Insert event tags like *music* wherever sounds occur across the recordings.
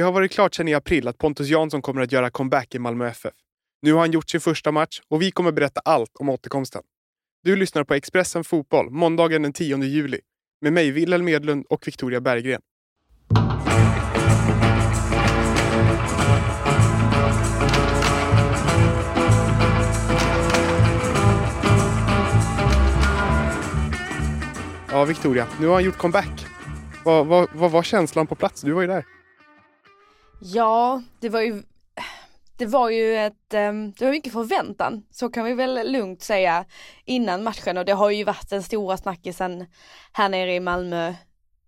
Det har varit klart sedan i april att Pontus Jansson kommer att göra comeback i Malmö FF. Nu har han gjort sin första match och vi kommer berätta allt om återkomsten. Du lyssnar på Expressen Fotboll måndagen den 10 juli med mig, Wilhelm Medlund och Victoria Berggren. Ja, Victoria, nu har han gjort comeback. Vad, vad, vad var känslan på plats? Du var ju där. Ja, det var ju det var ju ett, ehm, det var mycket förväntan, så kan vi väl lugnt säga innan matchen. Och det har ju varit den stora snackisen här nere i Malmö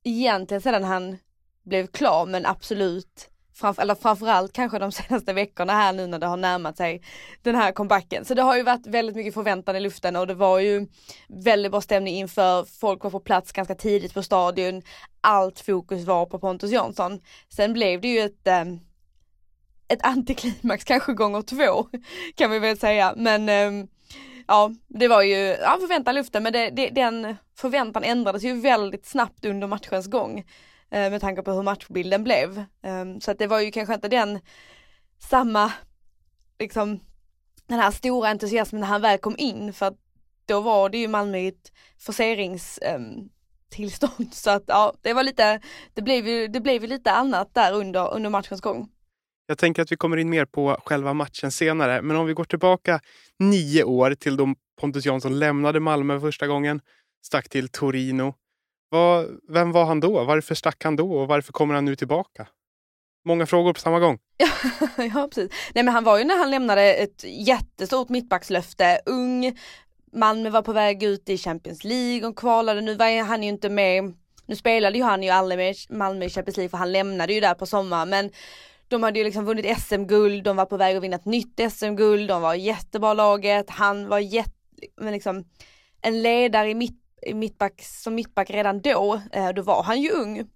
egentligen sedan han blev klar men absolut framför, eller framförallt kanske de *laughs* senaste veckorna här nu när det har närmat sig den här comebacken. Så det har ju varit väldigt mycket förväntan i luften och det var ju väldigt bra stämning inför, folk var på plats ganska tidigt på stadion, allt fokus var på Pontus Jansson. Sen blev det ju ett eh, ett antiklimax kanske gånger två *laughs* kan vi väl säga men eh, ja det var ju, ja förväntan luften men det, det, den förväntan ändrades ju väldigt snabbt under matchens gång Eh, med tanke på hur matchbilden blev. Ehm, så att det var ju kanske inte den samma liksom den här stora entusiasmen när han väl kom in för att då var det ju Malmö i ett forceringstillstånd ehm, *laughs* så att ja det var lite, det blev ju, det blev ju lite annat där under, under matchens gång. Jag tänker att vi kommer in mer på själva matchen senare, men om vi går tillbaka nio år till då Pontus Jansson lämnade Malmö första gången, stack till Torino. Vad, vem var han då? Varför stack han då och varför kommer han nu tillbaka? Många frågor på samma gång. *laughs* ja, precis. Nej, men han var ju när han lämnade ett jättestort mittbackslöfte, ung, Malmö var på väg ut i Champions League och kvalade. Nu var han ju inte med, nu spelade ju han ju aldrig med Malmö i Champions League för han lämnade ju där på sommaren men de hade ju liksom vunnit SM-guld, de var på väg att vinna ett nytt SM-guld, de var jättebra laget, han var jätte, men liksom en ledare i mitt, mittback, som mittback redan då, eh, då var han ju ung.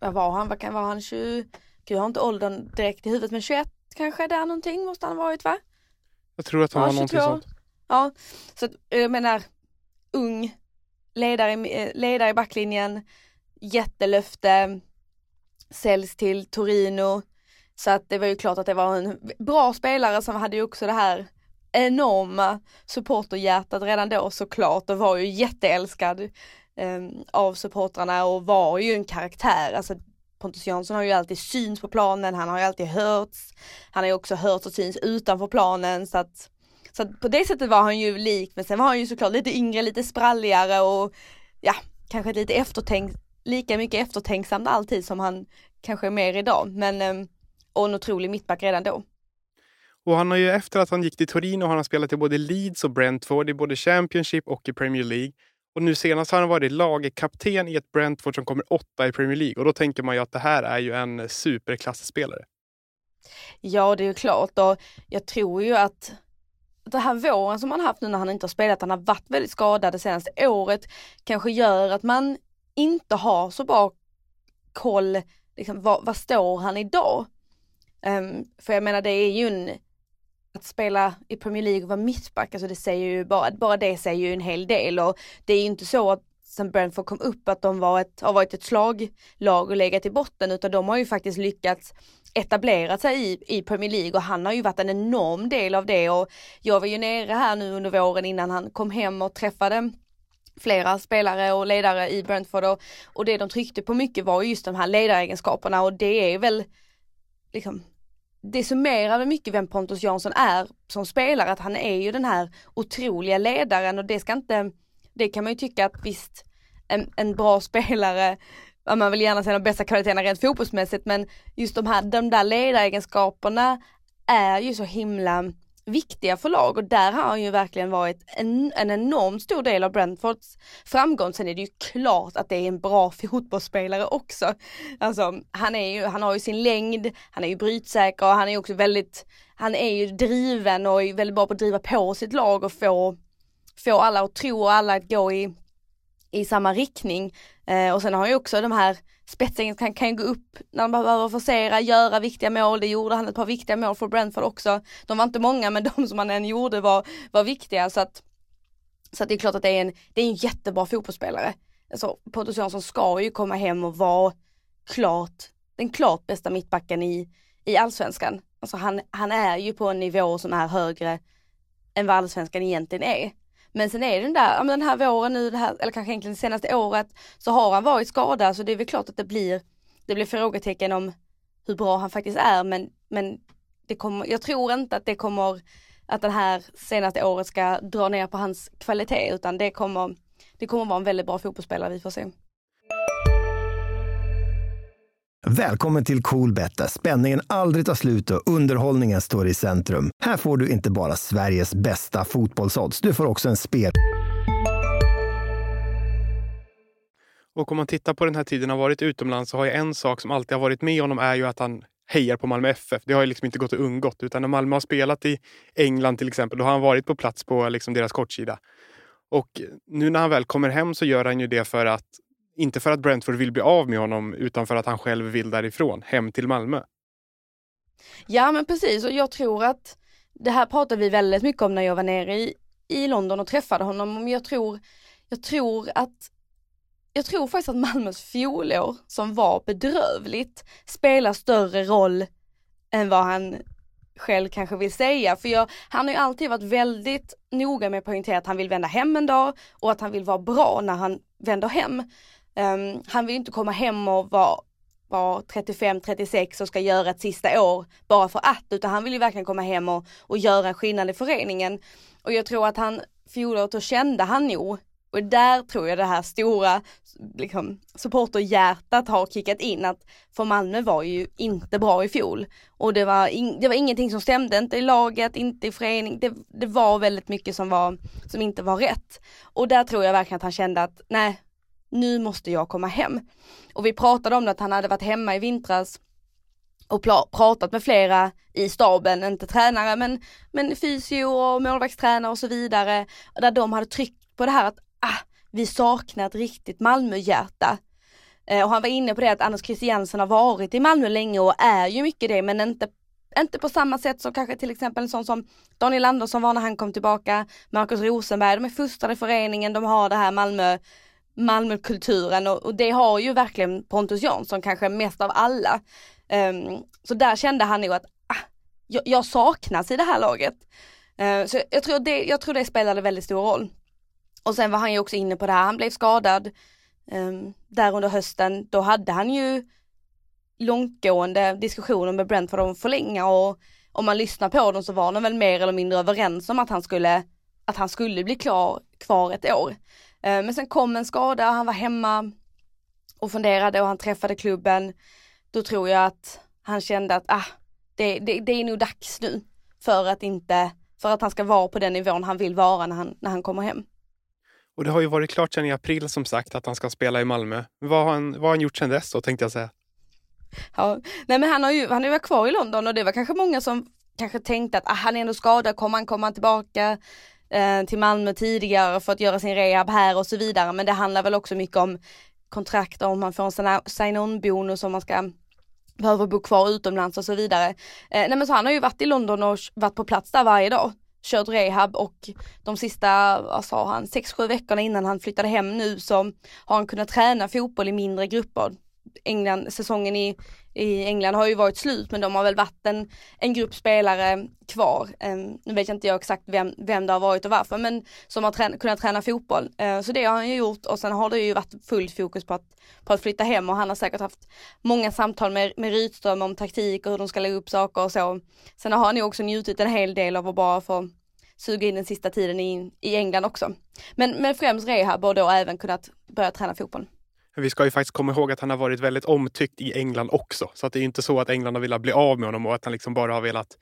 Vad var han, vad kan var han, 20, gud jag har inte åldern direkt i huvudet men 21 kanske där någonting måste han ha varit va? Jag tror att han ja, var någonting sånt. Ja, så att, jag menar ung, ledare, eh, ledare i backlinjen, jättelöfte, säljs till Torino, så att det var ju klart att det var en bra spelare som hade ju också det här enorma supporterhjärtat redan då såklart och var ju jätteälskad eh, av supportrarna och var ju en karaktär. Alltså Pontus Jansson har ju alltid synts på planen, han har ju alltid hörts. Han har ju också hörts och syns utanför planen så att, så att på det sättet var han ju lik men sen var han ju såklart lite yngre, lite spralligare och ja, kanske lite eftertänkt, lika mycket eftertänksam alltid som han kanske är mer idag. Men eh, och en otrolig mittback redan då. Och han har ju efter att han gick till Torino har han spelat i både Leeds och Brentford i både Championship och i Premier League. Och nu senast har han varit lagkapten i ett Brentford som kommer åtta i Premier League och då tänker man ju att det här är ju en superklassspelare. Ja, det är ju klart och jag tror ju att det här våren som han haft nu när han inte har spelat, han har varit väldigt skadad det senaste året, kanske gör att man inte har så bra koll, liksom, vad, vad står han idag? Um, för jag menar det är ju en, att spela i Premier League och vara mittback, alltså det säger ju bara, bara det säger ju en hel del. Och det är ju inte så att sen Brentford kom upp att de var ett, har varit ett slaglag och legat i botten utan de har ju faktiskt lyckats etablera sig i, i Premier League. Och han har ju varit en enorm del av det. Och jag var ju nere här nu under våren innan han kom hem och träffade flera spelare och ledare i Brentford. Och, och det de tryckte på mycket var just de här ledaregenskaperna. Och det är väl liksom det summerar mycket vem Pontus Jansson är som spelare, att han är ju den här otroliga ledaren och det ska inte, det kan man ju tycka att visst, en, en bra spelare, man vill gärna säga de bästa kvaliteterna rent fotbollsmässigt men just de här, de där ledaregenskaperna är ju så himla viktiga förlag och där har han ju verkligen varit en, en enormt stor del av Brentfords framgång. Sen är det ju klart att det är en bra fotbollsspelare också. Alltså han är ju, han har ju sin längd, han är ju brytsäker och han är också väldigt, han är ju driven och är väldigt bra på att driva på sitt lag och få, få alla att tro och alla att gå i, i samma riktning. Eh, och sen har han ju också de här spetsen kan, kan gå upp när de behöver forcera, göra viktiga mål. Det gjorde han ett par viktiga mål för Brentford också. De var inte många men *laughs* de som han än gjorde var, var viktiga så att, så att det är klart att det är en, det är en jättebra fotbollsspelare. Alltså Pontus Jansson ska ju komma hem och vara klart den klart bästa mittbacken i, i allsvenskan. Alltså han, han är ju på en nivå som är högre än vad allsvenskan egentligen är. Men sen är det den där, den här våren nu, det här, eller kanske egentligen det senaste året, så har han varit skadad så det är väl klart att det blir, det blir frågetecken om hur bra han faktiskt är men, men det kommer, jag tror inte att det kommer, att det här senaste året ska dra ner på hans kvalitet utan det kommer, det kommer vara en väldigt bra fotbollsspelare, vi får se. Välkommen till Coolbet där spänningen aldrig tar slut och underhållningen står i centrum. Här får du inte bara Sveriges bästa fotbollsodds, du får också en spel... Och om man tittar på den här tiden han varit utomlands så har jag en sak som alltid har varit med honom är ju att han hejar på Malmö FF. Det har ju liksom inte gått att undgått. Utan när Malmö har spelat i England till exempel, då har han varit på plats på liksom deras kortsida. Och nu när han väl kommer hem så gör han ju det för att inte för att Brentford vill bli av med honom utan för att han själv vill därifrån, hem till Malmö. Ja men precis och jag tror att det här pratade vi väldigt mycket om när jag var nere i, i London och träffade honom. Jag tror, jag tror att jag tror faktiskt att Malmös fjolår som var bedrövligt spelar större roll än vad han själv kanske vill säga. För jag, han har ju alltid varit väldigt noga med att poängtera att han vill vända hem en dag och att han vill vara bra när han vänder hem. Um, han vill inte komma hem och vara var 35-36 och ska göra ett sista år bara för att, utan han vill ju verkligen komma hem och, och göra skillnad i föreningen. Och jag tror att han, fjolåret då kände han nog, och där tror jag det här stora liksom, supporterhjärtat har kickat in att för Malmö var ju inte bra i fjol. Och det var, in, det var ingenting som stämde, inte i laget, inte i förening. Det, det var väldigt mycket som, var, som inte var rätt. Och där tror jag verkligen att han kände att nej, nu måste jag komma hem. Och vi pratade om det att han hade varit hemma i vintras och pratat med flera i staben, inte tränare men, men fysio och målvaktstränare och så vidare. Där de hade tryckt på det här att ah, vi saknar ett riktigt Malmöhjärta. Eh, och han var inne på det att Anders Christiansen har varit i Malmö länge och är ju mycket det men inte inte på samma sätt som kanske till exempel en sån som Daniel Andersson var när han kom tillbaka, Markus Rosenberg, de är fostrade i föreningen, de har det här Malmö Malmökulturen och, och, det har ju verkligen Pontus Jansson kanske mest av alla. Um, så där kände han nog att ah, jag, jag, saknas i det här laget. Uh, så jag tror, det, jag tror det spelade väldigt stor roll. Och sen var han ju också inne på det här, han blev skadad um, där under hösten. Då hade han ju långtgående diskussioner med Brentford om att förlänga och om man lyssnar på dem så var de väl mer eller mindre överens om att han skulle, att han skulle bli klar, kvar ett år. Eh, men sen kom en skada, han var hemma och funderade och han träffade klubben. Då tror jag att han kände att ah, det, det, det är nog dags nu för att inte, för att han ska vara på den nivån han vill vara när han, när han kommer hem. Och det har ju varit klart sedan i april som sagt att han ska spela i Malmö. Vad har han, vad har han gjort sedan dess då tänkte jag säga? Ja, nej men han har ju, han är varit kvar i London och det var kanske många som kanske tänkte att ah, han är ändå skadad, kommer han komma tillbaka? Eh, till Malmö tidigare för att göra sin rehab här och så vidare. Men det handlar väl också mycket om kontrakt, om man får en sign-on bonus om man ska behöver bo kvar utomlands och så vidare. Eh, nej men så han har ju varit i London och varit på plats där varje dag. Kört rehab och de sista, vad sa han, 6-7 veckorna innan han flyttade hem nu så har han kunnat träna fotboll i mindre grupper. England, säsongen i, i England har ju varit slut men de har väl varit en, en grupp spelare kvar. Um, nu vet jag inte jag exakt vem, vem det har varit och varför men som har trän kunnat träna fotboll. Uh, så det har han ju gjort och sen har det ju varit fullt fokus på att, på att flytta hem och han har säkert haft många samtal med, med Rydström om taktik och hur de ska lägga upp saker och så. Sen har han ju också njutit en hel del av att bara få suga in den sista tiden i, i England också. Men, men främst rehab och då även kunnat börja träna fotboll. Vi ska ju faktiskt komma ihåg att han har varit väldigt omtyckt i England också. Så att det är inte så att England har velat bli av med honom och att han liksom bara har velat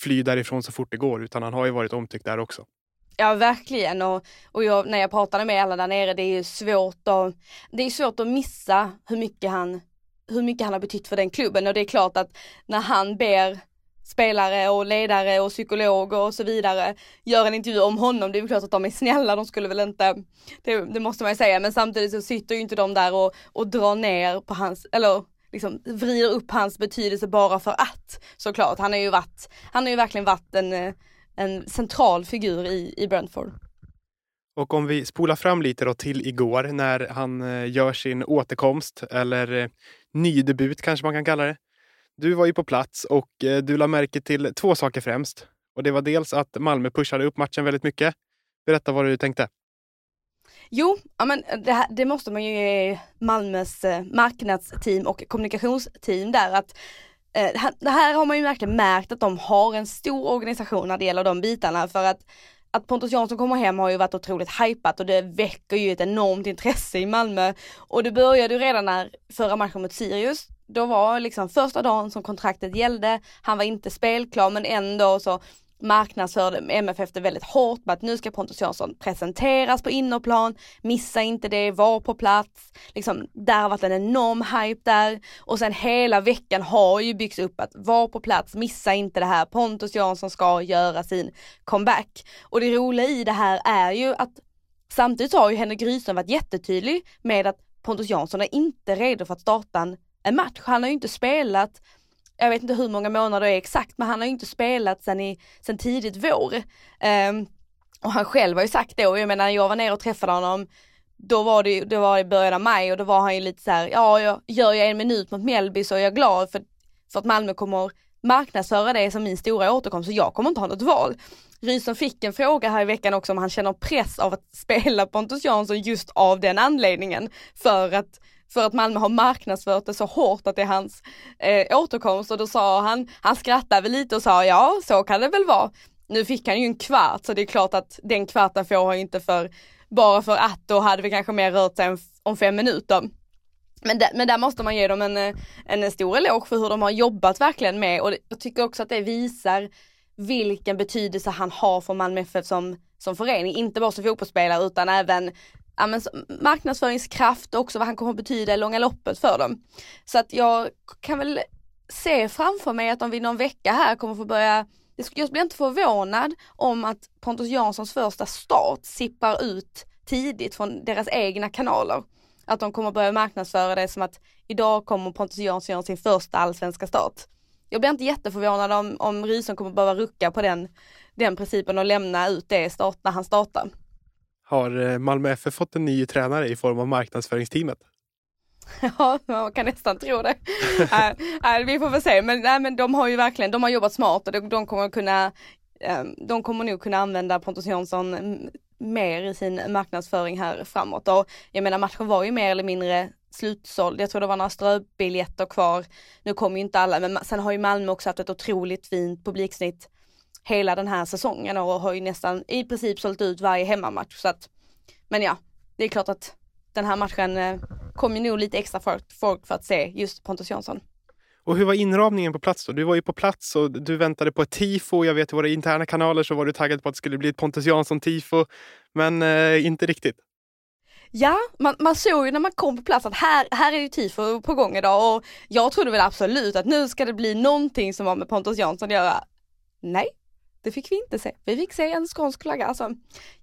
fly därifrån så fort det går. Utan han har ju varit omtyckt där också. Ja verkligen och, och jag, när jag pratade med alla där nere det är ju svårt att, det är svårt att missa hur mycket han, hur mycket han har betytt för den klubben och det är klart att när han ber spelare och ledare och psykologer och så vidare gör en intervju om honom. Det är väl klart att de är snälla, de skulle väl inte, det, det måste man ju säga, men samtidigt så sitter ju inte de där och, och drar ner på hans, eller liksom vrider upp hans betydelse bara för att såklart. Han har ju varit, han har ju verkligen varit en, en central figur i, i Brentford. Och om vi spolar fram lite då till igår när han eh, gör sin återkomst eller eh, nydebut kanske man kan kalla det. Du var ju på plats och eh, du la märke till två saker främst. Och det var dels att Malmö pushade upp matchen väldigt mycket. Berätta vad du tänkte. Jo, ja, men eh, det, här, det måste man ju ge Malmös eh, marknadsteam och kommunikationsteam där att eh, det här har man ju verkligen märkt att de har en stor organisation när det gäller de bitarna för att att Pontus Jansson kommer hem har ju varit otroligt hypat och det väcker ju ett enormt intresse i Malmö. Och det började ju redan när förra matchen mot Sirius. Då var liksom första dagen som kontraktet gällde, han var inte spelklar men ändå så marknadsförde MFF det väldigt hårt med att nu ska Pontus Jansson presenteras på innerplan, missa inte det, var på plats. Liksom, där har varit en enorm hype där och sen hela veckan har ju byggts upp att vara på plats, missa inte det här, Pontus Jansson ska göra sin comeback. Och det roliga i det här är ju att samtidigt har ju Henrik Rydström varit jättetydlig med att Pontus Jansson är inte redo för att starta en en match. Han har ju inte spelat jag vet inte hur många månader det är exakt, men han har ju inte spelat sen, i, sen tidigt vår. Um, och han själv har ju sagt det och jag menar jag var nere och träffade honom då var det, det var i början av maj och då var han ju lite så här, ja jag, gör jag en minut mot Mjällby så är jag glad för, för att Malmö kommer marknadsföra det som min stora återkomst så jag kommer inte ha något val. Rysen fick en fråga här i veckan också om han känner press av att *laughs* spela Pontus Jansson just av den anledningen. För att för att Malmö har marknadsfört det så hårt att det är hans eh, återkomst och då sa han, han skrattade väl lite och sa ja så kan det väl vara. Nu fick han ju en kvart så det är klart att den kvarten får han inte för bara för att då hade vi kanske mer rört sig om fem minuter. Men, där, men där måste man ge dem en, en, en stor eloge för hur de har jobbat verkligen med och jag tycker också att det visar vilken betydelse han har för Malmö FF som, som förening, inte bara som fotbollsspelare utan även ja, men, marknadsföringskraft och också vad han kommer att betyda i långa loppet för dem. Så att jag kan väl se framför mig att om vi någon vecka här kommer få börja jag blir inte förvånad om att Pontus Janssons första start sippar ut tidigt från deras egna kanaler. Att de kommer börja marknadsföra det som att idag kommer Pontus Jansson göra sin första allsvenska start. Jag blir inte jätteförvånad om, om Rysen kommer behöva rucka på den, den principen och lämna ut det start, när han startar. Har eh, Malmö FF fått en ny tränare i form av marknadsföringsteamet? *laughs* Ja, man kan nästan tro det. *laughs* Äh, äh, vi får väl se, men, nej, men de har ju verkligen, de har jobbat smart och de, de kommer kunna ehm, de kommer nog kunna använda Pontus Jansson mer i sin marknadsföring här framåt. Och jag menar matchen var ju mer eller mindre slutsåld. Jag tror det var några ströbiljetter kvar. Nu kommer ju inte alla, men sen har ju Malmö också haft ett otroligt fint publiksnitt hela den här säsongen och har ju nästan i princip sålt ut varje hemmamatch. Så att, men ja, det är klart att den här matchen eh, kommer nog lite extra folk, folk för att se just Pontus Jansson. Och hur var inramningen på plats då? Du var ju på plats och du väntade på ett tifo. Jag vet i våra interna kanaler så var du taggad på att det skulle bli ett Pontus Jansson-tifo. Men eh, inte riktigt. Ja, man, man såg ju när man kom på plats att här, här är ju tifo på gång idag och jag trodde väl absolut att nu ska det bli någonting som har med Pontus Jansson att göra. Nej, det fick vi inte se. Vi fick se en skånsk flagga. Alltså,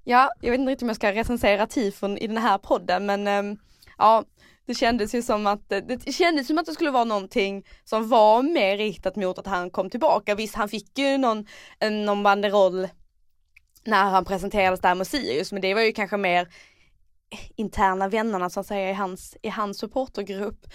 ja, jag vet inte riktigt om jag ska recensera tifon i den här podden men ehm, ja, det kändes ju som att eh, det kändes som att det skulle vara någonting som var mer riktat mot att han kom tillbaka. Visst, han fick ju någon, eh, någon banderoll när han presenterades där med Sirius, men det var ju kanske mer interna vännerna så att säga i hans, i hans supportergrupp.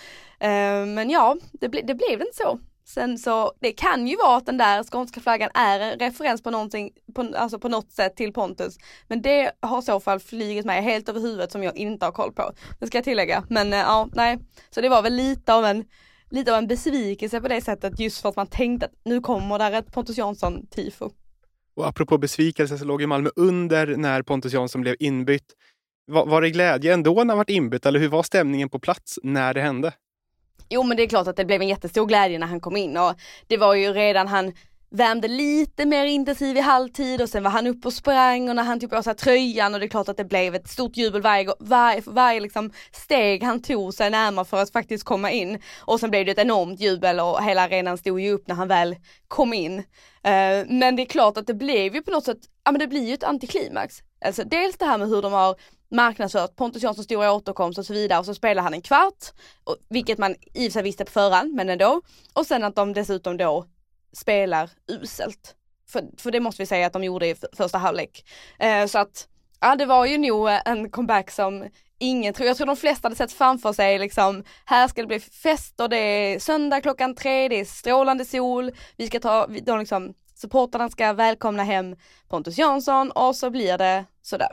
Uh, men ja, det, ble, det blev inte så. Sen så, det kan ju vara att den där skånska flaggan är en referens på någonting, på, alltså på något sätt till Pontus. Men det har i så fall flugit mig helt över huvudet som jag inte har koll på. Det ska jag tillägga. Men eh, ja, nej. Så det var väl lite av en, lite av en besvikelse på det sättet just för att man tänkte att nu kommer där ett Pontus Jansson-tifo. Och apropå besvikelse så låg ju Malmö under när Pontus Jansson blev inbytt. Var, var det glädje ändå när han var inbytt eller hur var stämningen på plats när det hände? Jo men det är klart att det blev en jättestor glädje när han kom in och det var ju redan han värmde lite mer intensiv i halvtid och sen var han uppe och sprang och när han tog på sig tröjan och det är klart att det blev ett stort jubel varje, varje, varje liksom steg han tog sig närmare för att faktiskt komma in. Och sen blev det ett enormt jubel och hela arenan stod ju upp när han väl kom in. Eh, men det är klart att det blev ju på något sätt, ja men det blir ju ett antiklimax. Alltså dels det här med hur de har marknadsfört Pontus Janssons stora återkomst och så vidare och så spelar han en kvart, vilket man i och för sig visste på förhand men ändå. Och sen att de dessutom då spelar uselt. För, för det måste vi säga att de gjorde i första halvlek. Eh, så att Ja det var ju nog eh, en comeback som ingen tror, jag tror de flesta hade sett framför sig liksom, här ska det bli fest och det är söndag klockan tre, det är strålande sol, vi ska ta, de liksom, supportrarna ska välkomna hem Pontus Jansson och så blir det sådär.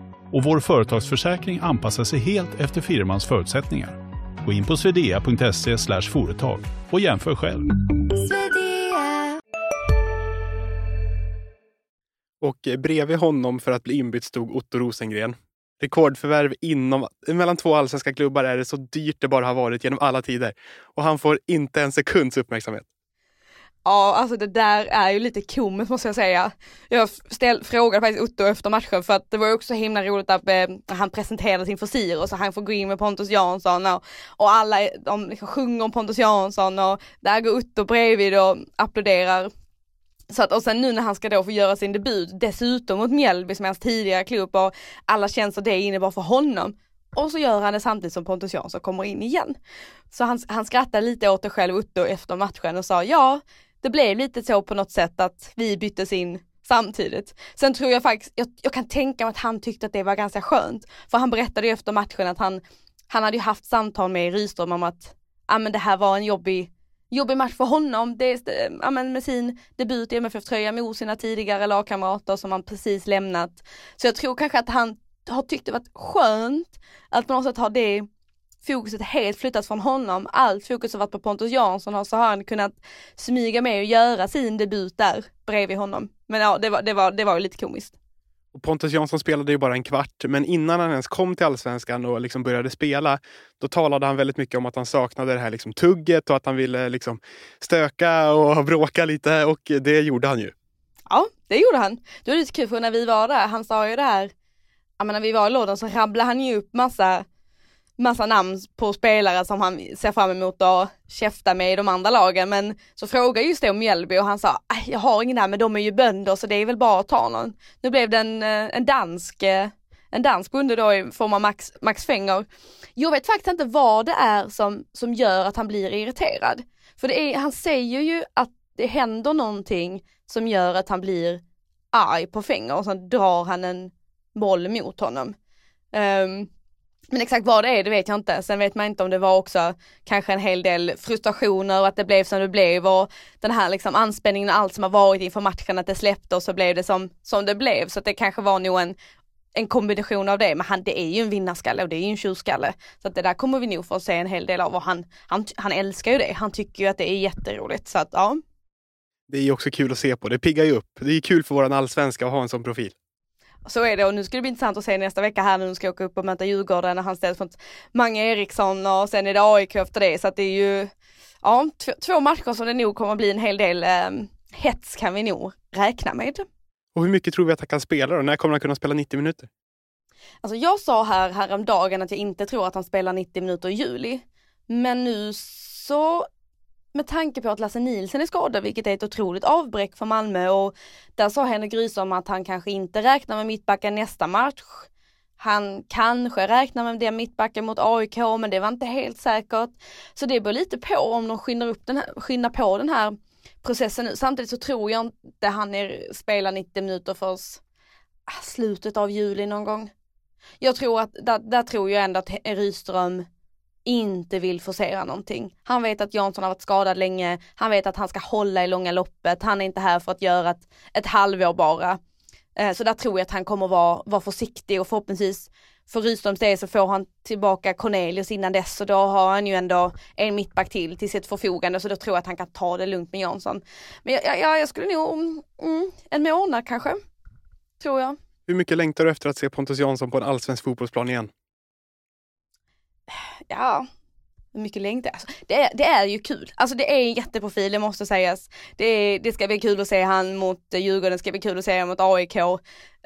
och vår företagsförsäkring anpassar sig helt efter firmans förutsättningar. Gå in på swedea.se företag och jämför själv. Och bredvid honom för att bli inbytt stod Otto Rosengren. Rekordförvärv inom, mellan två allsvenska klubbar är det så dyrt det bara har varit genom alla tider. Och han får inte en sekunds uppmärksamhet. Ja, alltså det där är ju lite komiskt måste jag säga. Jag ställ, frågade faktiskt Otto efter matchen för att det var ju också himla roligt att eh, han presenterade sin frisyr och så han får gå in med Pontus Jansson och, och alla de liksom sjunger om Pontus Jansson och där går Otto bredvid och applåderar. Så att, och sen nu när han ska då få göra sin debut, dessutom mot Mjällby som är hans tidigare klubb och alla känslor det innebar för honom. Och så gör han det samtidigt som Pontus Jansson kommer in igen. Så han, han skrattade lite åt det själv Otto efter matchen och sa ja, det blev lite så på något sätt att vi byttes in samtidigt. Sen tror jag faktiskt, jag, jag kan tänka mig att han tyckte att det var ganska skönt. För han berättade ju efter matchen att han, han hade ju haft samtal med Rydström om att ja men det här var en jobbig, jobbig match för honom. Det, ja, men med sin debut i MFF-tröja mot sina tidigare lagkamrater som han precis lämnat. Så jag tror kanske att han har tyckt det varit skönt att på något sätt ha det fokuset helt flyttats från honom. Allt fokus har varit på Pontus Jansson och så har han kunnat smyga med och göra sin debut där bredvid honom. Men ja, det var, det var, det var ju lite komiskt. Och Pontus Jansson spelade ju bara en kvart, men innan han ens kom till allsvenskan och liksom började spela, då talade han väldigt mycket om att han saknade det här liksom tugget och att han ville liksom stöka och *laughs* bråka lite och det gjorde han ju. Ja, det gjorde han. Det var lite kul för när vi var där, han sa ju det här, ja men när vi var i lådan så rabblade han ju upp massa massa namn på spelare som han ser fram emot att käfta med i de andra lagen. Men så frågade just det om Mjällby och han sa, äh, jag har ingen där men de är ju bönder så det är väl bara att ta någon. Nu blev det en, eh, en dansk eh, en dansk bonde då i form av Max, Max Fenger. Jag vet faktiskt inte vad det är som, som gör att han blir irriterad. För det är, han säger ju att det händer någonting som gör att han blir arg på Fenger och sen drar han en boll mot honom. Um, men exakt vad det är, det vet jag inte. Sen vet man inte om det var också kanske en hel del frustrationer och att det blev som det blev och den här liksom anspänningen och allt som har varit inför matchen att det släppte och så blev det som, som det blev. Så att det kanske var nog en, en kombination av det. Men han, det är ju en vinnarskalle och det är ju en tjurskalle. Så att det där kommer vi nog få se en hel del av och han, han, han älskar ju det. Han tycker ju att det är jätteroligt. Så att ja. Det är ju också kul att se på. Det piggar ju upp. Det är kul för våran allsvenska att ha en sån profil. Så är det och nu ska det bli intressant att se nästa vecka här när de ska åka upp och möta Djurgården när han ställs mot Mange Eriksson och sen är det AIK efter det så att det är ju ja, två matcher som det nog kommer bli en hel del eh, hets kan vi nog räkna med. Och hur mycket tror vi att han kan spela då? När kommer han kunna spela 90 minuter? Alltså jag sa här häromdagen att jag inte tror att han spelar 90 minuter i juli. Men nu så med tanke på att Lasse Nielsen är skadad, vilket är ett otroligt avbräck för Malmö och där sa Henrik Rydström att han kanske inte räknar med mittbacken nästa match. Han kanske räknar med det mittbacken mot AIK men det var inte helt säkert. Så det beror lite på om de skyndar, upp den här, skyndar på den här processen nu. Samtidigt så tror jag inte han är, spelar 90 minuter för oss ah, slutet av juli någon gång. Jag tror att, där, där tror jag ändå att Rydström inte vill forcera någonting. Han vet att Jansson har varit skadad länge, han vet att han ska hålla i långa loppet, han är inte här för att göra ett, ett halvår bara. Eh, så där tror jag att han kommer vara, vara försiktig och förhoppningsvis för Rydströms del så får han tillbaka Cornelius innan dess och då har han ju ändå en mittback till till sitt förfogande så då tror jag att han kan ta det lugnt med Jansson. Men jag, jag, jag skulle nog, mm, mm en månad kanske, tror jag. Hur mycket längtar du efter att se Pontus Jansson på en allsvensk fotbollsplan igen? Ja, mycket längtan. alltså, det, är, det är ju kul. Alltså det är en jätteprofil, det måste sägas. Det, det ska bli kul att se han mot Djurgården, det ska bli kul att se honom mot AIK.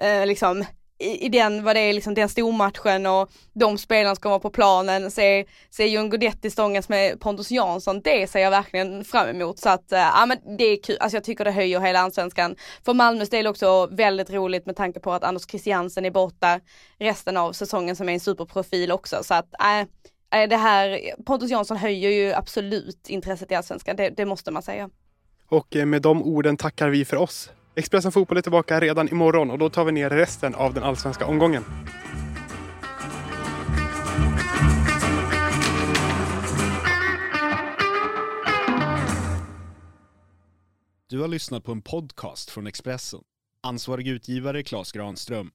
Eh, liksom, i, i den, vad det är liksom den stormatchen och de spelarna ska vara på planen, se, se John Guidetti stångas med Pontus Jansson, det ser jag verkligen fram emot. Så att, eh, ja men det är kul, alltså jag tycker det höjer hela allsvenskan. För Malmös del också väldigt roligt med tanke på att Anders Christiansen är borta resten av säsongen som är en superprofil också. Så att, äh, det här, Pontus Jansson höjer ju absolut intresset i allsvenskan, det, det måste man säga. Och med de orden tackar vi för oss. Expressen Fotboll är tillbaka redan imorgon och då tar vi ner resten av den allsvenska omgången. Du har lyssnat på en podcast från Expressen. Ansvarig utgivare Klas Granström